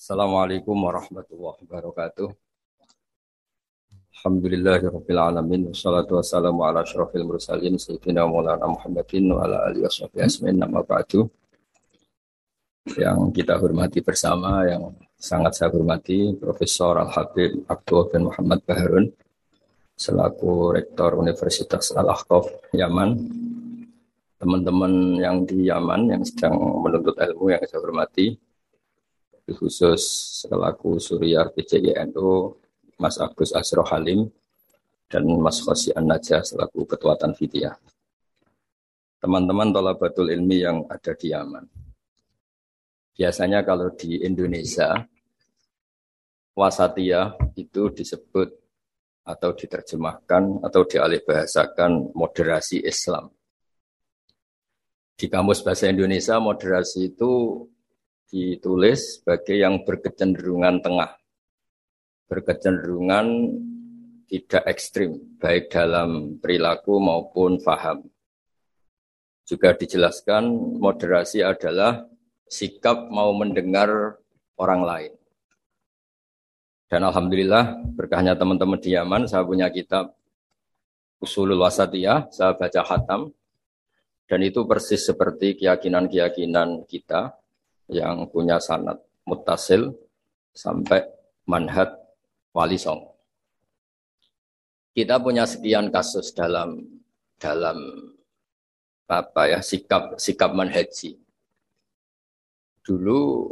Assalamualaikum warahmatullahi wabarakatuh. Alhamdulillahirabbil alamin wassalatu wassalamu ala asyrafil mursalin sayyidina Maulana Muhammadin wa ala alihi washabihi asmin nama ba'du. Yang kita hormati bersama yang sangat saya hormati Profesor Al Habib Abdul bin Muhammad Baharun selaku Rektor Universitas Al Ahqaf Yaman teman-teman yang di Yaman yang sedang menuntut ilmu yang saya hormati, khusus selaku Surya PCGNU, Mas Agus Asro Halim, dan Mas Khosi An selaku Ketua Tanfidiyah. Teman-teman tolabatul ilmi yang ada di Yaman. Biasanya kalau di Indonesia, wasatiyah itu disebut atau diterjemahkan atau dialih bahasakan moderasi Islam di kamus bahasa Indonesia moderasi itu ditulis sebagai yang berkecenderungan tengah. Berkecenderungan tidak ekstrim, baik dalam perilaku maupun faham. Juga dijelaskan moderasi adalah sikap mau mendengar orang lain. Dan Alhamdulillah berkahnya teman-teman di Yaman, saya punya kitab Usulul Wasatiyah, saya baca hatam, dan itu persis seperti keyakinan-keyakinan kita yang punya sanat mutasil sampai manhat wali song. Kita punya sekian kasus dalam dalam apa ya sikap sikap manhaji. Dulu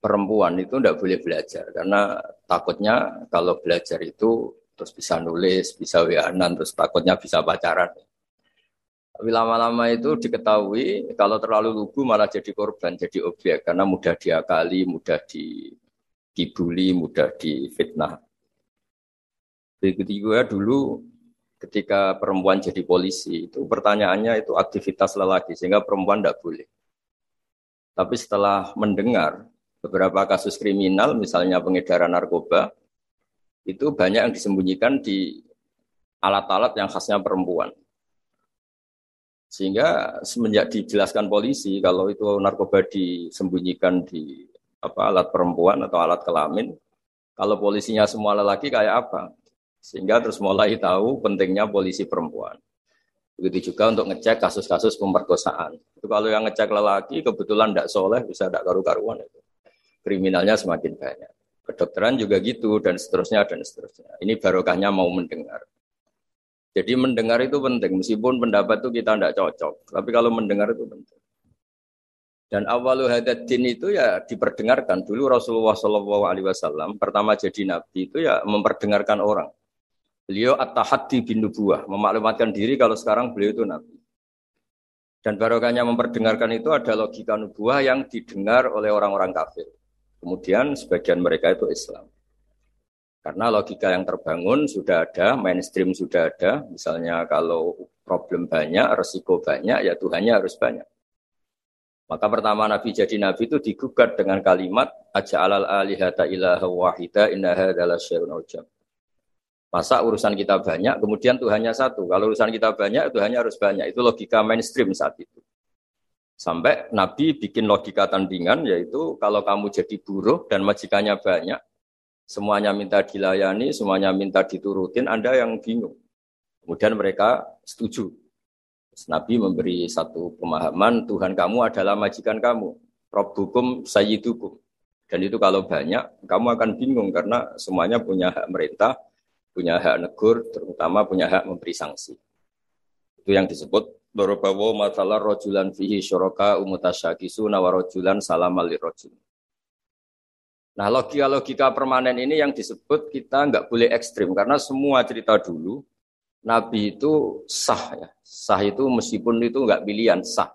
perempuan itu tidak boleh belajar karena takutnya kalau belajar itu terus bisa nulis, bisa wianan, terus takutnya bisa pacaran. Tapi lama-lama itu diketahui kalau terlalu lugu malah jadi korban, jadi objek karena mudah diakali, mudah di, dibully, mudah difitnah. Begitu juga dulu ketika perempuan jadi polisi itu pertanyaannya itu aktivitas lelaki sehingga perempuan tidak boleh. Tapi setelah mendengar beberapa kasus kriminal misalnya pengedaran narkoba itu banyak yang disembunyikan di alat-alat yang khasnya perempuan. Sehingga semenjak dijelaskan polisi kalau itu narkoba disembunyikan di apa alat perempuan atau alat kelamin, kalau polisinya semua lelaki kayak apa? Sehingga terus mulai tahu pentingnya polisi perempuan. Begitu juga untuk ngecek kasus-kasus pemerkosaan. Itu kalau yang ngecek lelaki kebetulan tidak soleh bisa tidak karu-karuan itu. Kriminalnya semakin banyak. Kedokteran juga gitu dan seterusnya dan seterusnya. Ini barokahnya mau mendengar. Jadi mendengar itu penting, meskipun pendapat itu kita tidak cocok. Tapi kalau mendengar itu penting. Dan awalu hadat din itu ya diperdengarkan. Dulu Rasulullah Wasallam pertama jadi nabi itu ya memperdengarkan orang. Beliau at-tahaddi bin nubuah, memaklumatkan diri kalau sekarang beliau itu nabi. Dan barokahnya memperdengarkan itu ada logika nubuah yang didengar oleh orang-orang kafir. Kemudian sebagian mereka itu Islam. Karena logika yang terbangun sudah ada, mainstream sudah ada. Misalnya kalau problem banyak, resiko banyak, ya Tuhannya harus banyak. Maka pertama Nabi jadi Nabi itu digugat dengan kalimat aja alal alihata ilaha wahida innaha adalah syarun ujam. Masa urusan kita banyak, kemudian Tuhannya satu. Kalau urusan kita banyak, Tuhannya harus banyak. Itu logika mainstream saat itu. Sampai Nabi bikin logika tandingan, yaitu kalau kamu jadi buruh dan majikannya banyak, semuanya minta dilayani, semuanya minta diturutin, Anda yang bingung. Kemudian mereka setuju. Nabi memberi satu pemahaman, Tuhan kamu adalah majikan kamu. Rabbukum sayyidukum. Dan itu kalau banyak, kamu akan bingung karena semuanya punya hak merintah, punya hak negur, terutama punya hak memberi sanksi. Itu yang disebut Dorobawo masalah rojulan fihi syuraka umutasyakisu nawarojulan salam rojul. Nah logika-logika permanen ini yang disebut kita nggak boleh ekstrim karena semua cerita dulu Nabi itu sah ya. Sah itu meskipun itu nggak pilihan sah.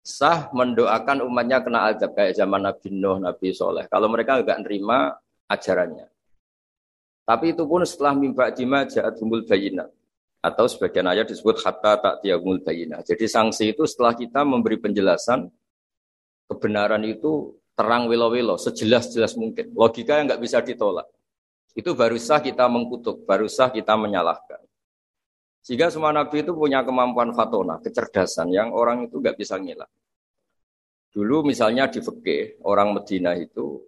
Sah mendoakan umatnya kena azab kayak zaman Nabi Nuh, Nabi Soleh. Kalau mereka nggak nerima ajarannya. Tapi itu pun setelah mimba jima jahat humbul bayina. Atau sebagian ayat disebut hatta tak tiagumul bayina. Jadi sanksi itu setelah kita memberi penjelasan kebenaran itu terang wilo-wilo, sejelas-jelas mungkin. Logika yang nggak bisa ditolak. Itu baru sah kita mengkutuk, baru sah kita menyalahkan. Sehingga semua nabi itu punya kemampuan fatona, kecerdasan yang orang itu nggak bisa ngilang. Dulu misalnya di Fekeh, orang Medina itu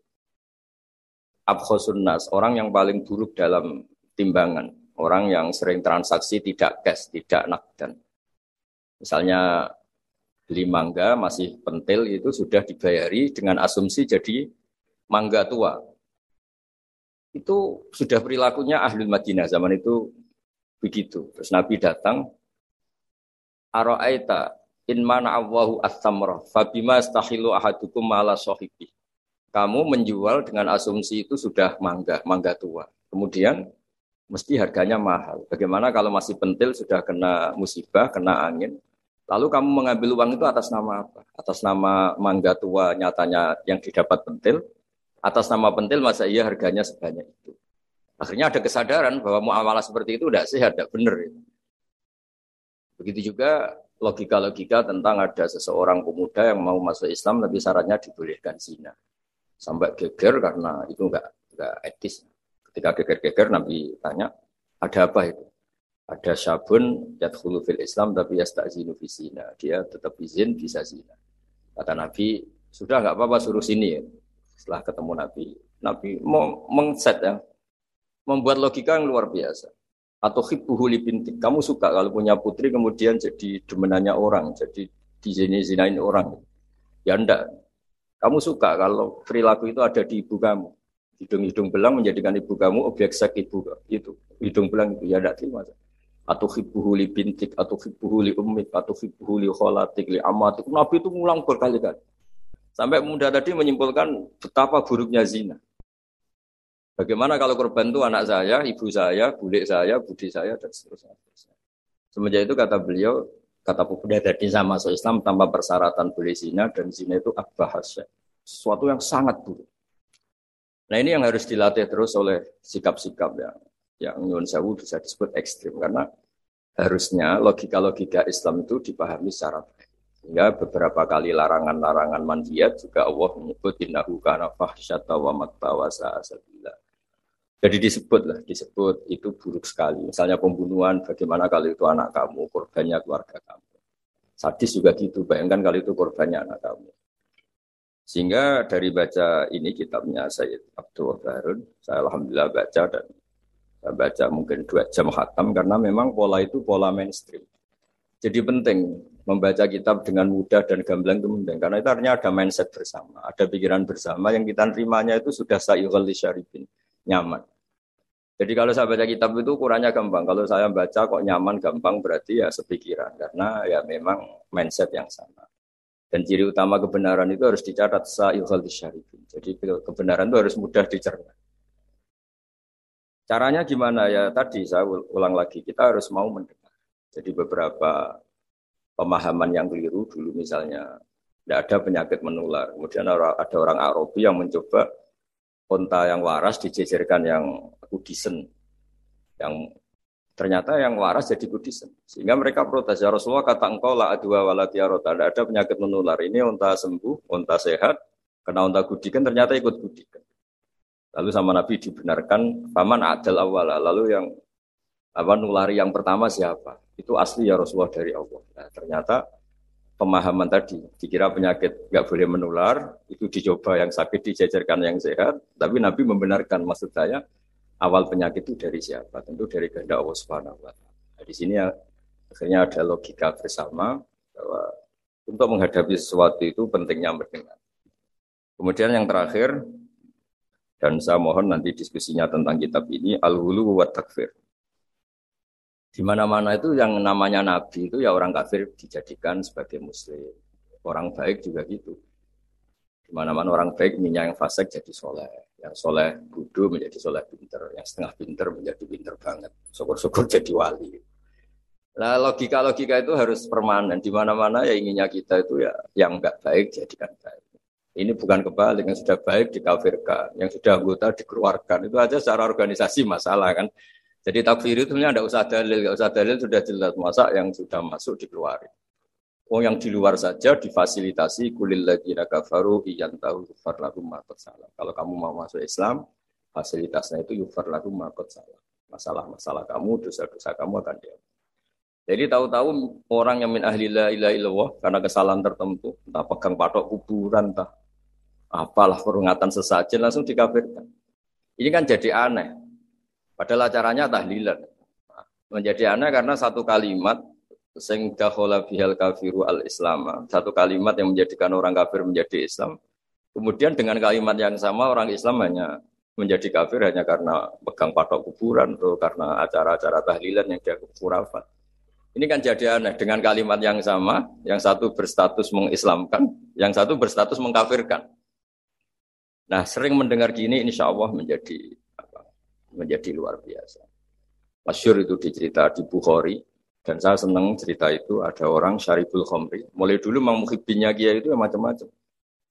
abkhosun nas, orang yang paling buruk dalam timbangan, orang yang sering transaksi tidak cash, tidak nakdan. Misalnya beli mangga masih pentil itu sudah dibayari dengan asumsi jadi mangga tua. Itu sudah perilakunya ahli Madinah zaman itu begitu. Terus Nabi datang, Aro'aita in mana Allahu as-samra fabima stahilu ahadukum mala sohibi. Kamu menjual dengan asumsi itu sudah mangga, mangga tua. Kemudian mesti harganya mahal. Bagaimana kalau masih pentil sudah kena musibah, kena angin, lalu kamu mengambil uang itu atas nama apa? Atas nama mangga tua nyatanya yang didapat pentil, atas nama pentil masa iya harganya sebanyak itu. Akhirnya ada kesadaran bahwa muamalah seperti itu tidak sehat, tidak benar. Begitu juga logika-logika tentang ada seseorang pemuda yang mau masuk Islam tapi syaratnya dibolehkan zina. Sampai geger karena itu enggak enggak etis. Ketika geger-geger Nabi tanya, ada apa itu? Ada syabun yadkhulu fil Islam tapi yasta'zinu fi zina. Dia tetap izin bisa zina. Kata Nabi, sudah nggak apa-apa suruh sini. Setelah ketemu Nabi, Nabi mau mengset ya, membuat logika yang luar biasa. Atau hibbuhu bintik. Kamu suka kalau punya putri kemudian jadi demenannya orang, jadi dizini-zinain orang. Ya enggak. Kamu suka kalau perilaku itu ada di ibu kamu. Hidung-hidung belang menjadikan ibu kamu objek seks ibu itu. Hidung belang itu ya tidak terima. Atau hibuhu li bintik, atau hibuhu li umik, atau hibuhu li kholatik, li amatik. Nabi itu ngulang berkali-kali. Sampai muda tadi menyimpulkan betapa buruknya zina. Bagaimana kalau korban itu anak saya, ibu saya, bulik saya, budi saya, dan seterusnya. Semenjak itu kata beliau, kata pemuda tadi sama masuk Islam tanpa persyaratan boleh zina, dan zina itu abahasya. Sesuatu yang sangat buruk. Nah ini yang harus dilatih terus oleh sikap-sikap yang yang nyun sewu bisa disebut ekstrim karena harusnya logika-logika Islam itu dipahami secara baik. Sehingga beberapa kali larangan-larangan mandiat juga Allah menyebut innahu kana fahsyata wa makta Jadi disebut lah, disebut itu buruk sekali. Misalnya pembunuhan, bagaimana kalau itu anak kamu, korbannya keluarga kamu. Sadis juga gitu, bayangkan kalau itu korbannya anak kamu. Sehingga dari baca ini kitabnya Sayyid Abdul Harun, saya alhamdulillah baca dan saya baca mungkin dua jam khatam karena memang pola itu pola mainstream. Jadi penting membaca kitab dengan mudah dan gamblang itu penting karena itu artinya ada mindset bersama, ada pikiran bersama yang kita terimanya itu sudah sayyul syarifin, nyaman. Jadi kalau saya baca kitab itu ukurannya gampang. Kalau saya baca kok nyaman gampang berarti ya sepikiran karena ya memang mindset yang sama. Dan ciri utama kebenaran itu harus dicatat sa'ilhal syarifin. Jadi kebenaran itu harus mudah dicerna. Caranya gimana ya? Tadi saya ulang lagi, kita harus mau mendengar. Jadi beberapa pemahaman yang keliru dulu misalnya tidak ada penyakit menular. Kemudian ada orang Arabi yang mencoba onta yang waras dijejerkan yang kudisen, yang Ternyata yang waras jadi kudisen. Sehingga mereka protes. Ya Rasulullah kata engkau lah adua walatiarota. Tidak ada penyakit menular. Ini unta sembuh, unta sehat. Kena unta gudikan ternyata ikut gudikan. Lalu sama Nabi dibenarkan. Paman adal awala. Lalu yang apa nulari yang pertama siapa? Itu asli ya Rasulullah dari Allah. Nah, ternyata pemahaman tadi dikira penyakit nggak boleh menular itu dicoba yang sakit dijajarkan yang sehat tapi Nabi membenarkan maksud saya awal penyakit itu dari siapa? Tentu dari kehendak Allah Subhanahu wa taala. Nah, di sini ya, akhirnya ada logika bersama bahwa untuk menghadapi sesuatu itu pentingnya mendengar. Kemudian yang terakhir dan saya mohon nanti diskusinya tentang kitab ini al-hulu wa takfir. Di mana-mana itu yang namanya nabi itu ya orang kafir dijadikan sebagai muslim. Orang baik juga gitu. Di mana-mana orang baik minyak yang fasik jadi soleh yang soleh bodoh menjadi soleh pinter, yang setengah pinter menjadi pinter banget. Syukur-syukur jadi wali. Nah logika-logika itu harus permanen. Di mana-mana ya inginnya kita itu ya yang nggak baik jadikan baik. Ini bukan kebalik, yang sudah baik dikafirkan, yang sudah anggota dikeluarkan. Itu aja secara organisasi masalah kan. Jadi takfir itu sebenarnya tidak usah dalil, nggak usah dalil sudah jelas masa yang sudah masuk dikeluarin. Oh yang di luar saja difasilitasi kulil lagi kafaru iyan tahu yufar lahum salah. Kalau kamu mau masuk Islam, fasilitasnya itu yufar lahum salah. Masalah-masalah kamu, dosa-dosa kamu akan dia. Jadi tahu-tahu orang yang min ahli la ilaha illallah karena kesalahan tertentu, entah pegang patok kuburan, entah apalah peringatan sesajen langsung dikafirkan. Ini kan jadi aneh. Padahal acaranya tahlilan. Menjadi aneh karena satu kalimat sing dakhala bihal kafiru al islam satu kalimat yang menjadikan orang kafir menjadi Islam kemudian dengan kalimat yang sama orang Islam hanya menjadi kafir hanya karena pegang patok kuburan atau karena acara-acara tahlilan yang dia kurafat ini kan jadi aneh dengan kalimat yang sama yang satu berstatus mengislamkan yang satu berstatus mengkafirkan nah sering mendengar gini insya Allah menjadi apa, menjadi luar biasa Masyur itu dicerita di Bukhari dan saya senang cerita itu ada orang syaribul khomri. Mulai dulu memang muhibbinnya dia itu macam-macam.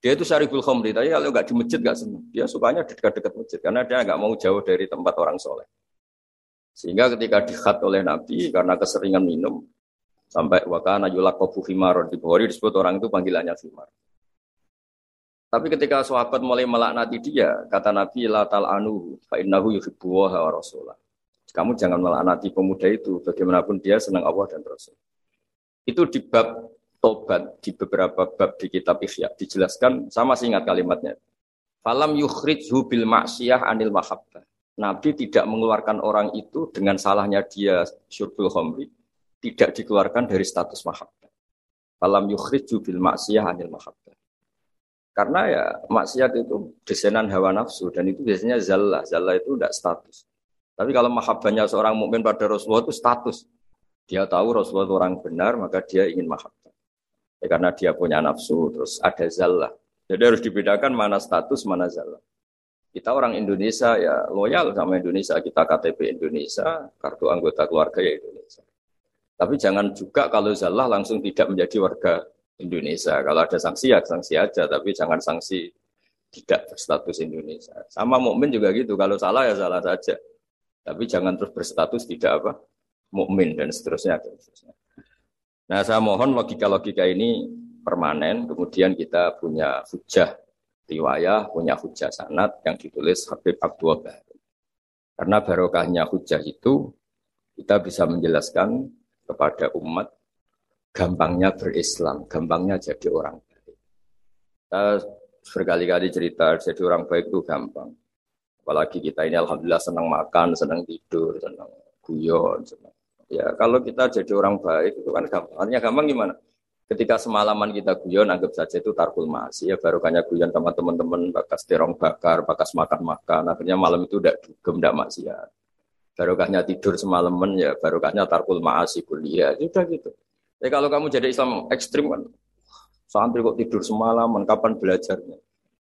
Dia itu syaribul khomri, tapi kalau nggak di masjid nggak senang. Dia sukanya dekat-dekat masjid karena dia nggak mau jauh dari tempat orang soleh. Sehingga ketika dikhat oleh Nabi karena keseringan minum sampai wakana yulakobu himaron di Bukhari disebut orang itu panggilannya himar. Tapi ketika sahabat mulai melaknati dia, kata Nabi la anu fa innahu yuhibbu wa rasulah. Kamu jangan melaknati pemuda itu, bagaimanapun dia senang Allah dan Rasul. Itu di bab tobat, di beberapa bab di kitab Ihya, dijelaskan, sama sih ingat kalimatnya. Falam yukhrijhu bil maksiyah anil mahabbah. Nabi tidak mengeluarkan orang itu dengan salahnya dia syurbul khomri, tidak dikeluarkan dari status mahabbah. Falam yukhrijhu bil maksiyah anil mahabbah. Karena ya maksiat itu desainer hawa nafsu dan itu biasanya zallah. Zallah itu tidak status. Tapi kalau mahabbahnya seorang mukmin pada Rasulullah itu status. Dia tahu Rasulullah itu orang benar, maka dia ingin mahabbah. Ya, karena dia punya nafsu, terus ada zallah. Jadi harus dibedakan mana status, mana zallah. Kita orang Indonesia ya loyal sama Indonesia, kita KTP Indonesia, kartu anggota keluarga ya Indonesia. Tapi jangan juga kalau zallah langsung tidak menjadi warga Indonesia. Kalau ada sanksi ya sanksi aja, tapi jangan sanksi tidak berstatus Indonesia. Sama mukmin juga gitu, kalau salah ya salah saja. Tapi jangan terus berstatus tidak apa mukmin dan seterusnya, dan seterusnya. Nah, saya mohon logika-logika ini permanen. Kemudian kita punya hujah riwayah, punya hujah sanat yang ditulis Habib Abdul Bahri. Karena barokahnya hujah itu kita bisa menjelaskan kepada umat gampangnya berislam, gampangnya jadi orang baik. Kita berkali-kali cerita jadi orang baik itu gampang. Apalagi kita ini alhamdulillah senang makan, senang tidur, senang guyon. Senang. Ya kalau kita jadi orang baik itu kan gampang. Artinya gampang gimana? Ketika semalaman kita guyon, anggap saja itu tarkul masih ya barokahnya guyon sama teman-teman, bakas terong bakar, bakas makan-makan. Akhirnya malam itu udah dugem, udah maksiat. Barokahnya tidur semalaman ya barokahnya tarkul masih kuliah. Ya udah gitu. Ya kalau kamu jadi Islam ekstrim kan, santri kok tidur semalaman, kapan belajarnya?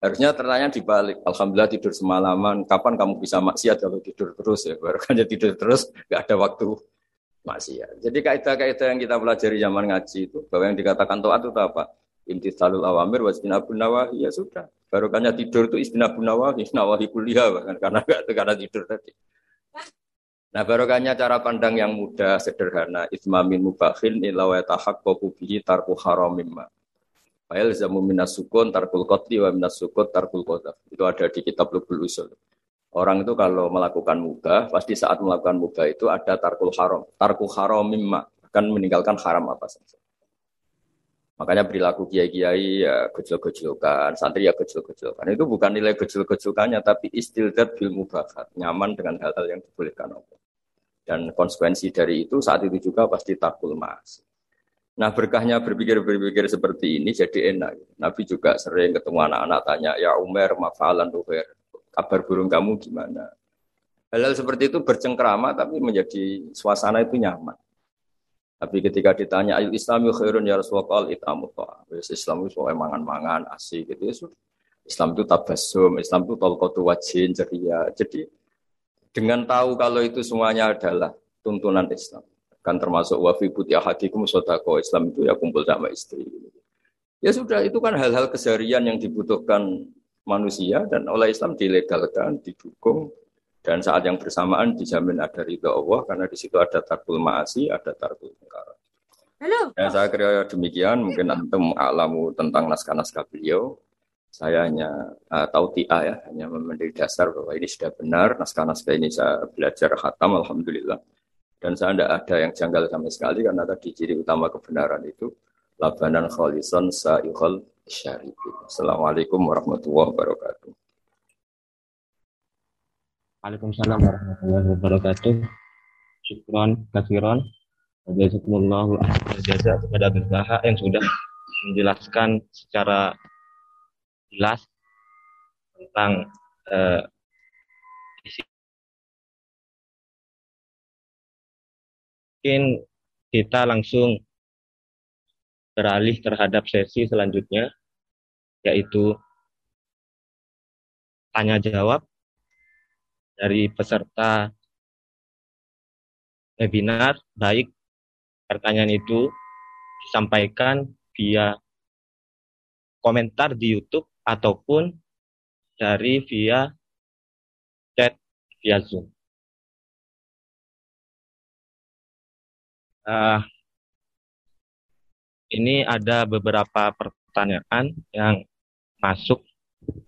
Harusnya tertanya dibalik. Alhamdulillah tidur semalaman. Kapan kamu bisa maksiat kalau tidur terus ya? Baru kan tidur terus, nggak ada waktu maksiat. Jadi kaidah-kaidah yang kita pelajari zaman ngaji itu, bahwa yang dikatakan to'at itu apa? Imtithalul awamir wa istinabun nawahi, ya sudah. Barukannya tidur itu istinabun nawahi, nawahi kuliah, bahkan karena karena tidur tadi. Nah barokahnya cara pandang yang mudah, sederhana. Ismamin mubakhin ila wa tahaqqaqu bihi tarku haramimma. Fa'il zamu minas sukun tarkul qatli wa minas sukun tarkul qadaf. Itu ada di kitab Lubul Usul. Orang itu kalau melakukan mubah, pasti saat melakukan mubah itu ada tarkul haram. Tarkul haram mimma, akan meninggalkan haram apa saja. Makanya perilaku kiai-kiai ya gejol-gejolkan, santri ya gejol-gejolkan. Itu bukan nilai gejol-gejolkannya, tapi istildat bil mubahat, nyaman dengan hal-hal yang dibolehkan Allah. Dan konsekuensi dari itu saat itu juga pasti takul mas. Nah berkahnya berpikir-berpikir seperti ini jadi enak. Nabi juga sering ketemu anak-anak tanya, ya Umar, mafalan Umar, kabar burung kamu gimana? Hal-hal seperti itu bercengkrama tapi menjadi suasana itu nyaman. Tapi ketika ditanya ayu Islam khairun ya Rasulullah itamu to'a. Islam itu mangan-mangan asik gitu ya. Islam itu tabasum, Islam itu tolkotu wajin ceria. Jadi dengan tahu kalau itu semuanya adalah tuntunan Islam kan termasuk wafi putih ahadikum sodako Islam itu ya kumpul sama istri. Ya sudah itu kan hal-hal keseharian yang dibutuhkan manusia dan oleh Islam dilegalkan, didukung dan saat yang bersamaan dijamin ada ridho Allah karena di situ ada tarkul maasi, ada tarkul mungkar. Halo. Ya, saya kira demikian mungkin antum alamu tentang naskah-naskah beliau. Saya hanya uh, tahu tia ya, hanya memberi dasar bahwa ini sudah benar naskah-naskah ini saya belajar khatam alhamdulillah. Dan saya tidak ada yang janggal sama sekali karena tadi ciri utama kebenaran itu labanan kholison sa'ikhol syarifin. Assalamualaikum warahmatullahi wabarakatuh. Waalaikumsalam warahmatullahi wabarakatuh. Syukron, kasiron. Jazakumullahu jaza kepada Abdul yang sudah menjelaskan secara jelas tentang uh, mungkin kita langsung beralih terhadap sesi selanjutnya yaitu tanya jawab dari peserta webinar baik pertanyaan itu disampaikan via komentar di YouTube ataupun dari via chat via Zoom. Uh, ini ada beberapa pertanyaan yang masuk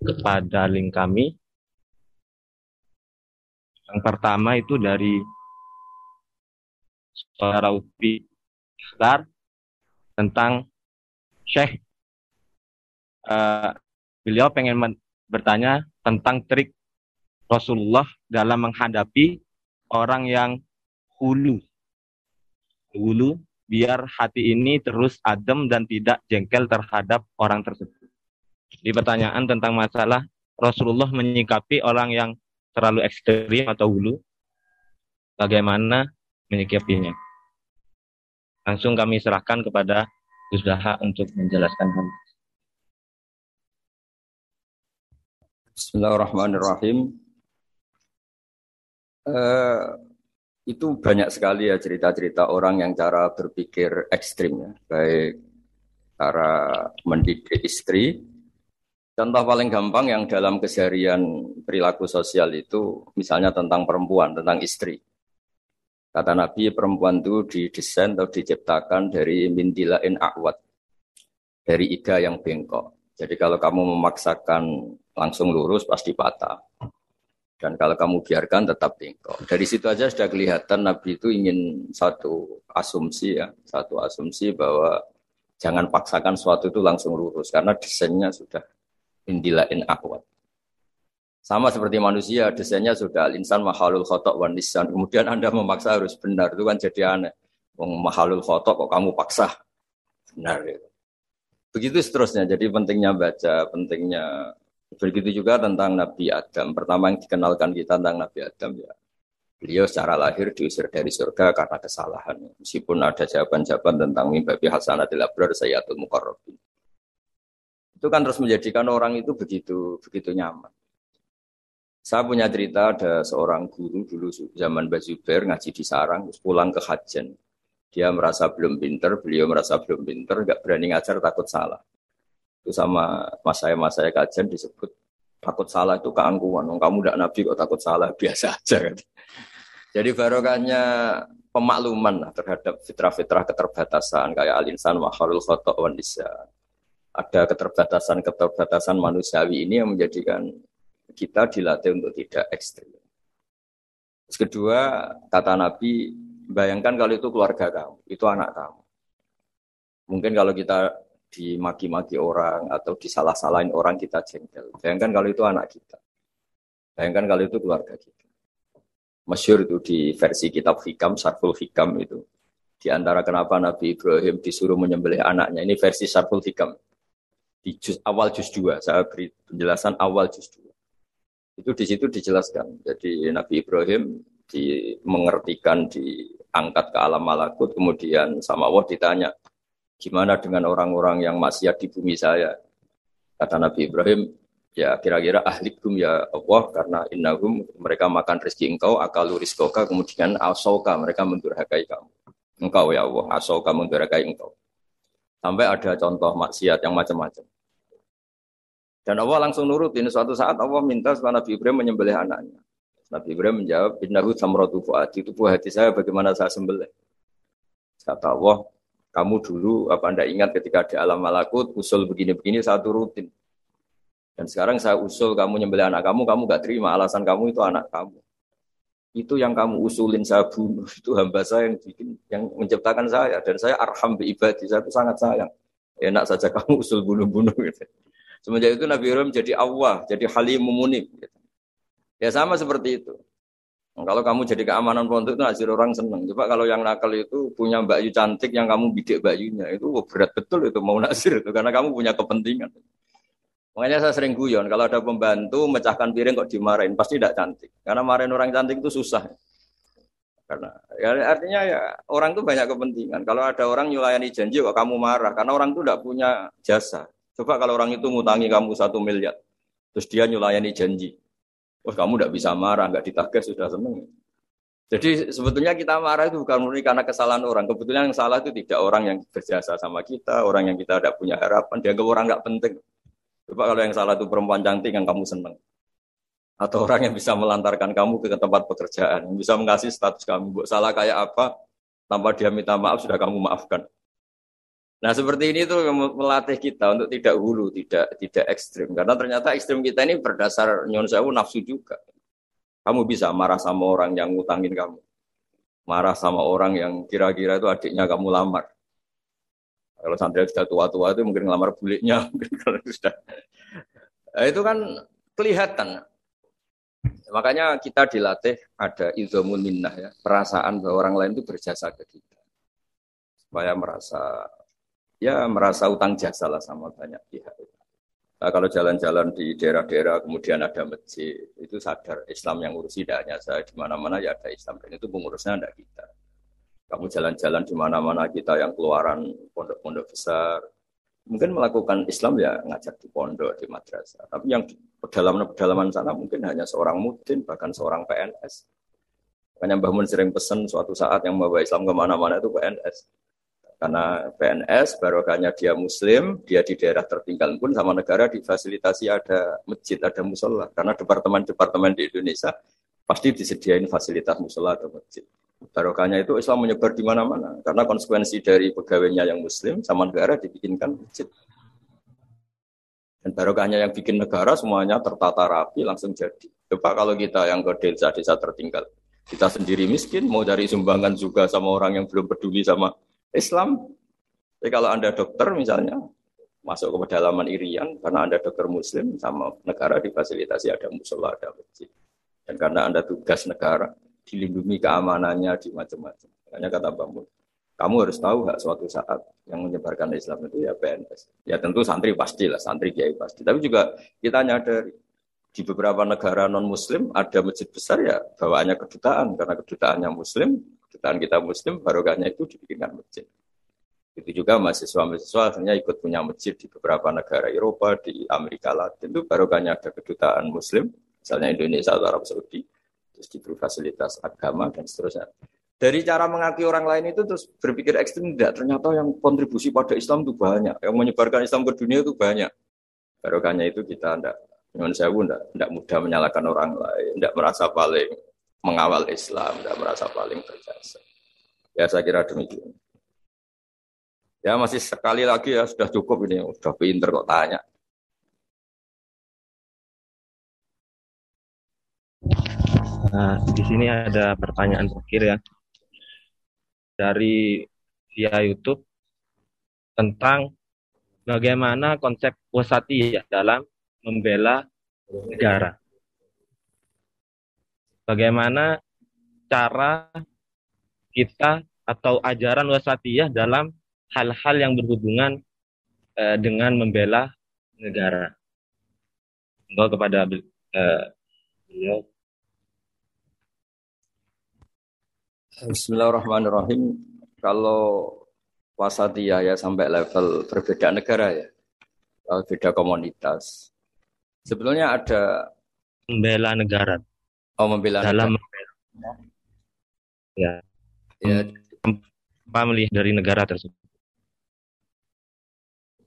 kepada link kami. Yang pertama itu dari saudara Upi Ikhtar tentang Syekh. Uh, beliau pengen bertanya tentang trik Rasulullah dalam menghadapi orang yang hulu dulu biar hati ini terus adem dan tidak jengkel terhadap orang tersebut. Di pertanyaan tentang masalah Rasulullah menyikapi orang yang terlalu ekstrim atau hulu, bagaimana menyikapinya? Langsung kami serahkan kepada Gus untuk menjelaskan hal Bismillahirrahmanirrahim. Uh, itu banyak sekali ya cerita-cerita orang yang cara berpikir ekstrim ya, baik cara mendidik istri. Contoh paling gampang yang dalam keseharian perilaku sosial itu misalnya tentang perempuan, tentang istri. Kata Nabi perempuan itu didesain atau diciptakan dari mindilain akwat, dari ida yang bengkok. Jadi kalau kamu memaksakan langsung lurus pasti patah. Dan kalau kamu biarkan tetap bengkok. Dari situ aja sudah kelihatan Nabi itu ingin satu asumsi ya, satu asumsi bahwa jangan paksakan suatu itu langsung lurus karena desainnya sudah indilain akwat. Sama seperti manusia, desainnya sudah insan mahalul khotok wan nisan. Kemudian Anda memaksa harus benar, itu kan jadi aneh. Wong mahalul khotok kok kamu paksa benar itu. Begitu seterusnya. Jadi pentingnya baca, pentingnya Begitu juga tentang Nabi Adam. Pertama yang dikenalkan kita tentang Nabi Adam ya. Beliau secara lahir diusir dari surga karena kesalahan. Meskipun ada jawaban-jawaban tentang mimpi Hasanatil Abrar Sayyatul Mukarrabin. Itu kan terus menjadikan orang itu begitu begitu nyaman. Saya punya cerita ada seorang guru dulu zaman Bazuber ngaji di sarang, pulang ke Hajen. Dia merasa belum pinter, beliau merasa belum pinter, nggak berani ngajar takut salah itu sama mas saya mas saya kajian disebut takut salah itu keangkuhan. Kamu tidak nabi kok takut salah biasa aja kan. Jadi barokahnya pemakluman terhadap fitrah-fitrah keterbatasan kayak alinsan mahalul khotok wan Ada keterbatasan-keterbatasan manusiawi ini yang menjadikan kita dilatih untuk tidak ekstrim. Terus kedua, kata Nabi, bayangkan kalau itu keluarga kamu, itu anak kamu. Mungkin kalau kita dimaki-maki orang atau disalah-salahin orang kita jengkel. Bayangkan kalau itu anak kita. Bayangkan kalau itu keluarga kita. Masyur itu di versi kitab Hikam, Sarful Hikam itu. Di antara kenapa Nabi Ibrahim disuruh menyembelih anaknya. Ini versi Sarful Hikam. Di juz, awal juz 2. Saya beri penjelasan awal juz 2. Itu di situ dijelaskan. Jadi Nabi Ibrahim di, mengertikan diangkat ke alam malakut. Kemudian sama Allah ditanya, Gimana dengan orang-orang yang maksiat di bumi saya? Kata Nabi Ibrahim, ya kira-kira ahlikum ya Allah karena innahum mereka makan rezeki engkau akalu rizkoka kemudian asauka mereka mendurhakai kamu engkau ya Allah asauka mendurhakai engkau sampai ada contoh maksiat yang macam-macam dan Allah langsung nurut ini suatu saat Allah minta supaya Nabi Ibrahim menyembelih anaknya Nabi Ibrahim menjawab innahu samratu fuadi itu buah hati saya bagaimana saya sembelih kata Allah kamu dulu apa anda ingat ketika di alam malakut usul begini-begini satu rutin. Dan sekarang saya usul kamu nyembelih anak kamu, kamu gak terima alasan kamu itu anak kamu. Itu yang kamu usulin saya bunuh, itu hamba saya yang bikin, yang menciptakan saya. Dan saya arham bi ibadi, saya itu sangat sayang. Enak saja kamu usul bunuh-bunuh gitu. Semenjak itu Nabi Ibrahim jadi Allah, jadi halim munib. Gitu. Ya sama seperti itu. Kalau kamu jadi keamanan pondok itu nasir orang seneng. Coba kalau yang nakal itu punya Mbak Yu cantik yang kamu bidik Mbak Yunya itu berat betul itu mau nasir itu karena kamu punya kepentingan. Makanya saya sering guyon kalau ada pembantu mecahkan piring kok dimarahin pasti tidak cantik. Karena marahin orang cantik itu susah. Karena ya artinya ya orang itu banyak kepentingan. Kalau ada orang nyulayani janji kok kamu marah karena orang itu tidak punya jasa. Coba kalau orang itu ngutangi kamu satu miliar, terus dia nyulayani janji. Oh kamu tidak bisa marah, nggak ditagih sudah seneng. Jadi sebetulnya kita marah itu bukan murni karena kesalahan orang. Kebetulan yang salah itu tidak orang yang berjasa sama kita, orang yang kita tidak punya harapan, dia orang nggak penting. Coba kalau yang salah itu perempuan cantik yang kamu seneng. Atau orang yang bisa melantarkan kamu ke tempat pekerjaan, yang bisa mengasih status kamu. Buat salah kayak apa, tanpa dia minta maaf sudah kamu maafkan. Nah seperti ini tuh melatih kita untuk tidak hulu, tidak tidak ekstrim. Karena ternyata ekstrim kita ini berdasar nyon sewu nafsu juga. Kamu bisa marah sama orang yang ngutangin kamu. Marah sama orang yang kira-kira itu adiknya kamu lamar. Kalau santri sudah tua-tua itu mungkin ngelamar buliknya. kalau sudah. Nah, itu kan kelihatan. Makanya kita dilatih ada ilmu minnah ya. Perasaan bahwa orang lain itu berjasa ke kita. Supaya merasa ya merasa utang jasa lah sama banyak pihak. Nah, kalau jalan-jalan di daerah-daerah kemudian ada masjid, itu sadar Islam yang ngurusi tidak hanya saya di mana-mana ya ada Islam dan itu pengurusnya ada kita. Kamu jalan-jalan di mana-mana kita yang keluaran pondok-pondok besar, mungkin melakukan Islam ya ngajak di pondok, di madrasah. Tapi yang di pedalaman-pedalaman sana mungkin hanya seorang mudin, bahkan seorang PNS. Makanya Mbah Mun sering pesan suatu saat yang membawa Islam ke mana-mana itu PNS. Karena PNS, barokahnya dia muslim, dia di daerah tertinggal pun sama negara difasilitasi ada masjid, ada musola. Karena departemen-departemen di Indonesia pasti disediain fasilitas musola atau masjid. Barokahnya itu Islam menyebar di mana-mana. Karena konsekuensi dari pegawainya yang muslim sama negara dibikinkan masjid. Dan barokahnya yang bikin negara semuanya tertata rapi langsung jadi. Coba kalau kita yang ke desa-desa tertinggal, kita sendiri miskin, mau cari sumbangan juga sama orang yang belum peduli sama Islam. Jadi kalau Anda dokter misalnya, masuk ke pedalaman Irian, karena Anda dokter muslim, sama negara difasilitasi ada musola, ada masjid. Dan karena Anda tugas negara, dilindungi keamanannya di macam-macam. Makanya kata Bambu, kamu harus tahu hak suatu saat yang menyebarkan Islam itu ya PNS. Ya tentu santri pasti lah, santri kiai pasti. Tapi juga kita nyadari di beberapa negara non Muslim ada masjid besar ya bawaannya kedutaan karena kedutaannya Muslim kedutaan kita muslim barokahnya itu dibikinkan masjid. Itu juga mahasiswa-mahasiswa akhirnya ikut punya masjid di beberapa negara Eropa, di Amerika Latin itu barokahnya ada kedutaan muslim, misalnya Indonesia atau Arab Saudi, terus diberi fasilitas agama dan seterusnya. Dari cara mengakui orang lain itu terus berpikir ekstrim tidak, ternyata yang kontribusi pada Islam itu banyak, yang menyebarkan Islam ke dunia itu banyak. Barokahnya itu kita tidak, dengan saya tidak, tidak mudah menyalahkan orang lain, tidak merasa paling mengawal Islam, tidak merasa paling berjasa. Ya saya kira demikian. Ya masih sekali lagi ya sudah cukup ini, sudah pinter kok tanya. Nah, di sini ada pertanyaan terakhir ya dari via YouTube tentang bagaimana konsep wasati ya dalam membela negara bagaimana cara kita atau ajaran wasatiyah dalam hal-hal yang berhubungan uh, dengan membela negara. Enggak kepada uh, Bismillahirrahmanirrahim. Kalau wasatiyah ya sampai level berbeda negara ya, beda komunitas. Sebetulnya ada membela negara. Oh membela dalam negara. ya ya melihat dari negara tersebut.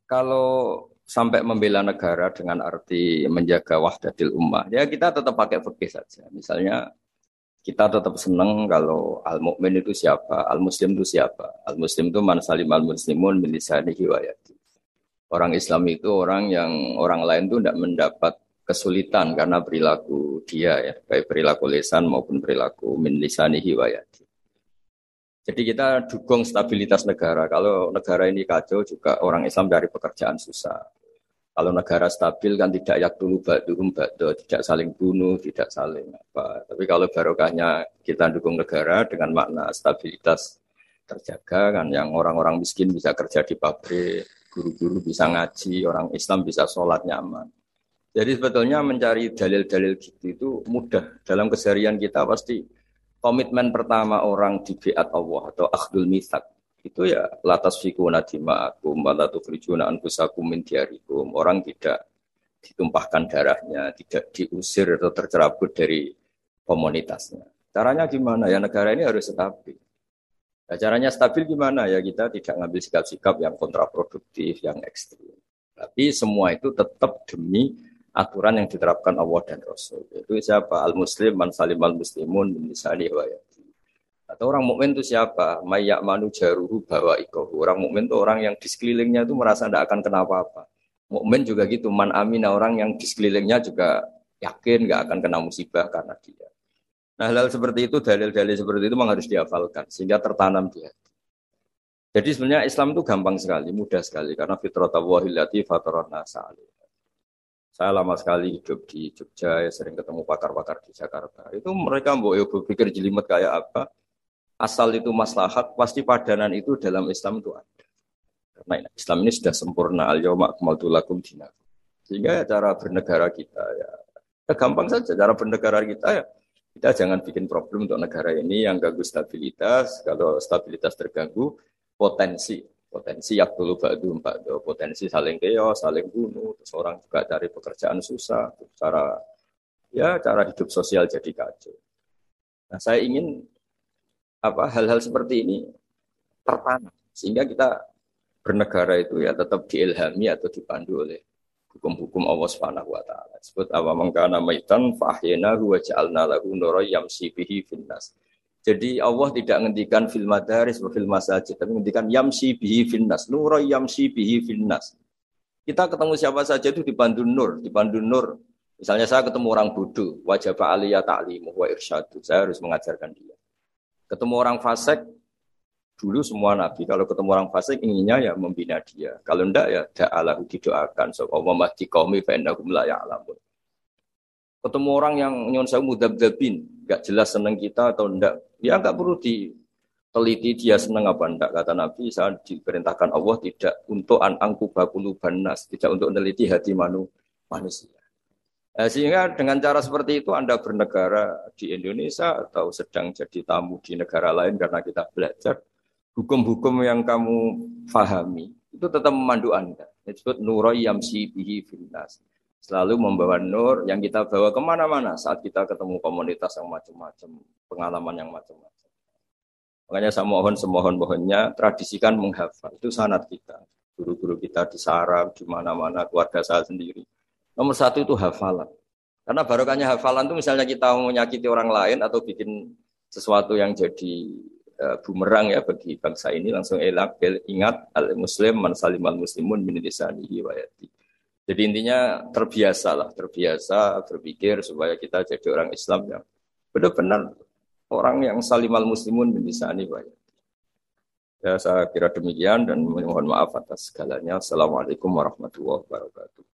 Kalau sampai membela negara dengan arti menjaga wahdatil ummah, ya kita tetap pakai fikih saja. Misalnya kita tetap senang kalau al mukmin itu siapa, al muslim itu siapa. Al muslim itu man salim al muslimun min lisanihi Orang Islam itu orang yang orang lain itu tidak mendapat kesulitan karena perilaku dia ya, baik perilaku lesan maupun perilaku min lisanihi Jadi kita dukung stabilitas negara. Kalau negara ini kacau juga orang Islam dari pekerjaan susah. Kalau negara stabil kan tidak yak dulu ba'duhum ba'do, tidak saling bunuh, tidak saling apa. Tapi kalau barokahnya kita dukung negara dengan makna stabilitas terjaga kan yang orang-orang miskin bisa kerja di pabrik, guru-guru bisa ngaji, orang Islam bisa sholat nyaman. Jadi sebetulnya mencari dalil-dalil gitu itu mudah. Dalam keseharian kita pasti komitmen pertama orang di biat Allah atau akhdul misak itu ya latas fikuna dima'akum walatu tukhrijuna anfusakum min diarikum. Orang tidak ditumpahkan darahnya, tidak diusir atau tercerabut dari komunitasnya. Caranya gimana? Ya negara ini harus stabil. Nah, caranya stabil gimana? Ya kita tidak ngambil sikap-sikap yang kontraproduktif, yang ekstrim. Tapi semua itu tetap demi aturan yang diterapkan Allah dan Rasul. Itu siapa? Al-Muslim, man salim al-muslimun, min wa atau orang mukmin itu siapa? Mayak manu jaruhu bawa ikohu. Orang mukmin itu orang yang di sekelilingnya itu merasa tidak akan kenapa apa. Mukmin juga gitu. Man amina orang yang di sekelilingnya juga yakin nggak akan kena musibah karena dia. Nah hal, -hal seperti itu, dalil-dalil seperti itu memang harus dihafalkan sehingga tertanam dia. Jadi sebenarnya Islam itu gampang sekali, mudah sekali karena fitrah wahilati fatarona Saya lama sekali hidup di Jogja, ya sering ketemu pakar-pakar di Jakarta. Itu mereka mau berpikir jelimet kayak apa, asal itu maslahat, pasti padanan itu dalam Islam itu ada. Karena Islam ini sudah sempurna, al. Sehingga ya cara bernegara kita ya, ya gampang saja cara bernegara kita ya kita jangan bikin problem untuk negara ini yang ganggu stabilitas. Kalau stabilitas terganggu, potensi potensi yang dulu badu badu potensi saling keos, saling bunuh, terus orang juga cari pekerjaan susah, cara ya cara hidup sosial jadi kacau. Nah, saya ingin apa hal-hal seperti ini tertanam sehingga kita bernegara itu ya tetap diilhami atau dipandu oleh hukum-hukum Allah Subhanahu wa taala. Sebut apa mengkana maitan fahyana wa ja'alna lahu nura yamsi bihi finnas. Jadi Allah tidak menghentikan fil madaris wa fil masajid, tapi menghentikan yamsi bihi finnas, nura yamsi bihi finnas. Kita ketemu siapa saja itu dipandu nur, dipandu nur. Misalnya saya ketemu orang bodoh, wajah aliyah ta'limu wa irsyadu. Saya harus mengajarkan dia. Ketemu orang fasik, dulu semua nabi kalau ketemu orang fasik inginnya ya membina dia. Kalau ndak ya da'alahu didoakan. So, Allah mahdi qawmi fa'innahum la ya'lamun. Ketemu orang yang nyon saya mudab-dabin, gak jelas seneng kita atau ndak, ya nggak perlu diteliti dia seneng apa ndak. Kata Nabi, saya diperintahkan Allah tidak untuk an angkubakulu banas, tidak untuk meneliti hati manu, manusia. Nah, sehingga dengan cara seperti itu Anda bernegara di Indonesia atau sedang jadi tamu di negara lain karena kita belajar hukum-hukum yang kamu fahami itu tetap memandu Anda. Disebut nuroi yamsi bihi finnas. Selalu membawa nur yang kita bawa ke mana-mana saat kita ketemu komunitas yang macam-macam, pengalaman yang macam-macam. Makanya saya mohon semohon-mohonnya tradisikan menghafal. Itu sanat kita. Guru-guru kita di sarang, di mana-mana, keluarga saya sendiri Nomor satu itu hafalan. Karena barokahnya hafalan itu misalnya kita menyakiti orang lain atau bikin sesuatu yang jadi uh, bumerang ya bagi bangsa ini langsung elak ingat al muslim man salimal muslimun min lisanihi wa Jadi intinya terbiasa lah, terbiasa berpikir supaya kita jadi orang Islam yang benar-benar orang yang salimal muslimun min lisanihi wa Ya, saya kira demikian dan mohon maaf atas segalanya. Assalamualaikum warahmatullahi wabarakatuh.